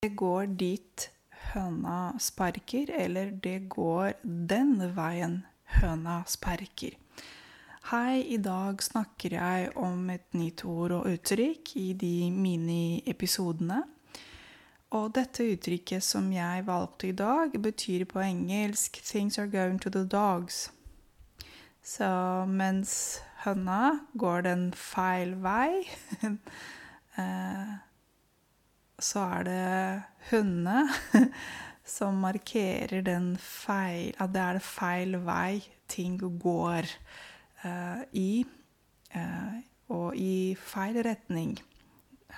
det går dit høna sparker, eller det går den veien høna sparker. Hei, i dag snakker jeg om et nytt ord og uttrykk i de miniepisodene. Og dette uttrykket som jeg valgte i dag, betyr på engelsk 'things are going to the dogs'. Så mens høna går den feil vei eh, så er det hundene som markerer den feil At det er det feil vei ting går uh, i. Uh, og i feil retning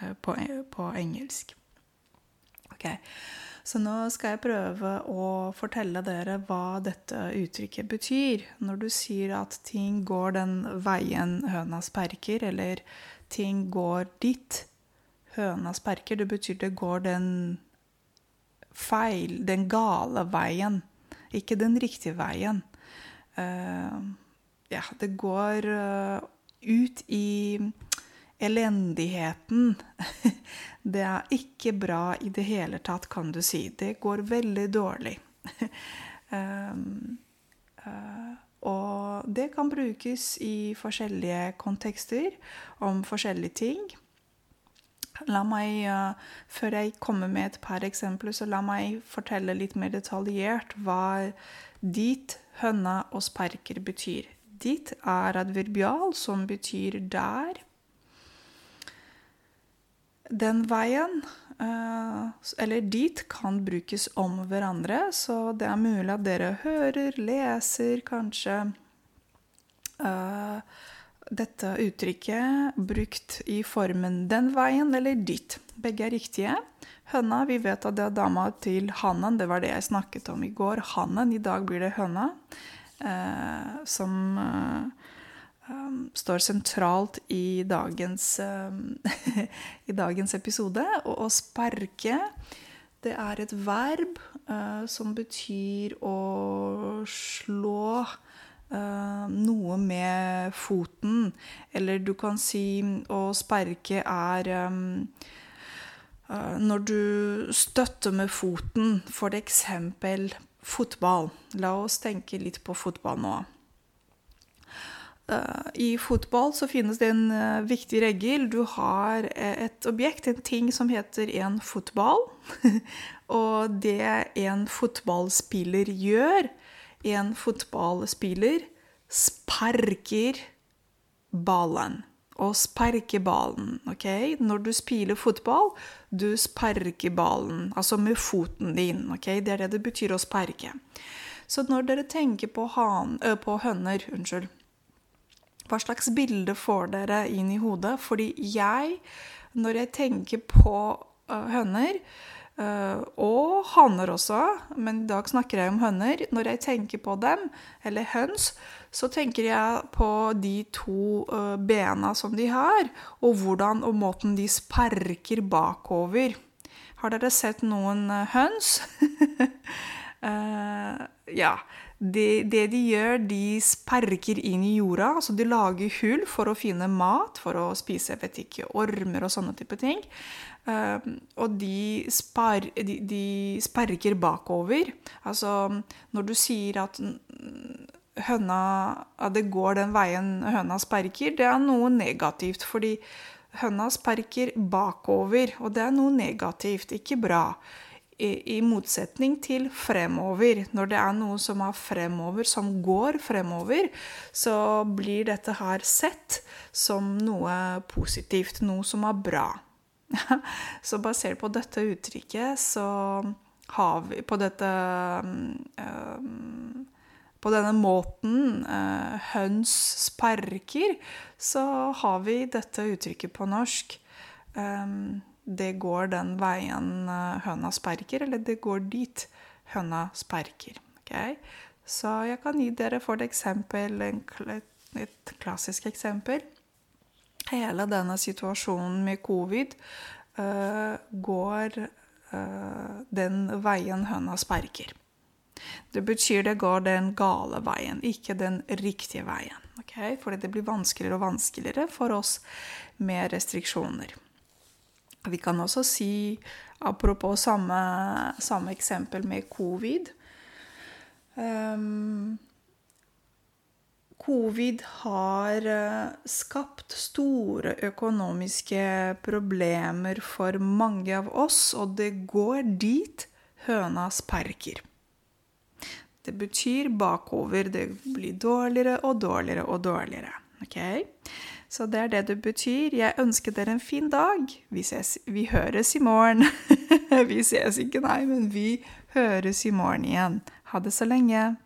uh, på, på, engelsk. Ok, Så nå skal jeg prøve å fortelle dere hva dette uttrykket betyr. Når du sier at ting går den veien høna sperker, eller ting går dit høna sperker. Det betyr det går den feil, den gale veien, ikke den riktige veien. Uh, ja, det går uh, ut i elendigheten. det er ikke bra i det hele tatt, kan du si. Det går veldig dårlig. um, uh, og det kan brukes i forskjellige kontekster om forskjellige ting. La meg, uh, Før jeg kommer med et par eksempler, så la meg fortelle litt mer detaljert hva dit, høna og sparker betyr. Dit er adverbial, som betyr der. Den veien, uh, eller dit, kan brukes om hverandre, så det er mulig at dere hører, leser, kanskje uh, dette uttrykket brukt i formen 'den veien' eller 'dit'. Begge er riktige. Høna, vi vet at det er dama til hannen. Det var det jeg snakket om i går. Hannen. I dag blir det høna. Eh, som eh, um, står sentralt i dagens, eh, i dagens episode. Og å sparke, det er et verb uh, som betyr å slå Uh, noe med foten. Eller du kan si å sperke er um, uh, når du støtter med foten, f.eks. fotball. La oss tenke litt på fotball nå. I fotball så finnes det en viktig regel. Du har et objekt, en ting som heter en fotball. Og det en fotballspiller gjør, en fotballspiller sparker ballen. Og sparker ballen, OK? Når du spiller fotball, du sparker ballen, altså med foten din, OK? Det er det det betyr å sparke. Så når dere tenker på, han, ø, på hønner, unnskyld, hva slags bilde får dere inn i hodet? Fordi jeg, når jeg tenker på ø, hønner, Uh, og hanner også, men i dag snakker jeg om høner. Når jeg tenker på dem, eller høns, så tenker jeg på de to uh, bena som de har, og hvordan og måten de sparker bakover. Har dere sett noen uh, høns? ja. Det, det, de gjør, de sparker inn i jorda. altså De lager hull for å finne mat, for å spise vet ikke, ormer og sånne type ting. Uh, og de, spar, de, de, sparker bakover. Altså når du sier at høna at det går den veien høna sparker, det er noe negativt. Fordi høna sparker bakover, og det er noe negativt, ikke bra i, motsetning til fremover. Når det er noe som er fremover, som går fremover, så blir dette her sett som noe positivt, noe som er bra. så basert på dette uttrykket, så har vi på dette um, På denne måten uh, høns sparker, så har vi dette uttrykket på norsk. Um, det går den veien eh, høna sperker, eller det går dit høna sperker. Okay? Så jeg kan gi dere for et eksempel et klassisk eksempel. Hele denne situasjonen med covid uh, går uh, den veien høna sperker. Det betyr det går den gale veien, ikke den riktige veien. Okay? Fordi det blir vanskeligere og vanskeligere for oss med restriksjoner. Vi kan også si, apropos samme, samme eksempel med covid um, Covid har skapt store økonomiske problemer for mange av oss, og det går dit høna sparker. Det betyr bakover. Det blir dårligere og dårligere og dårligere. Ok? Så det er det det betyr. Jeg ønsker dere en fin dag. Vi, ses, vi høres i morgen. vi ses ikke, nei, men vi høres i morgen igjen. Ha det så lenge.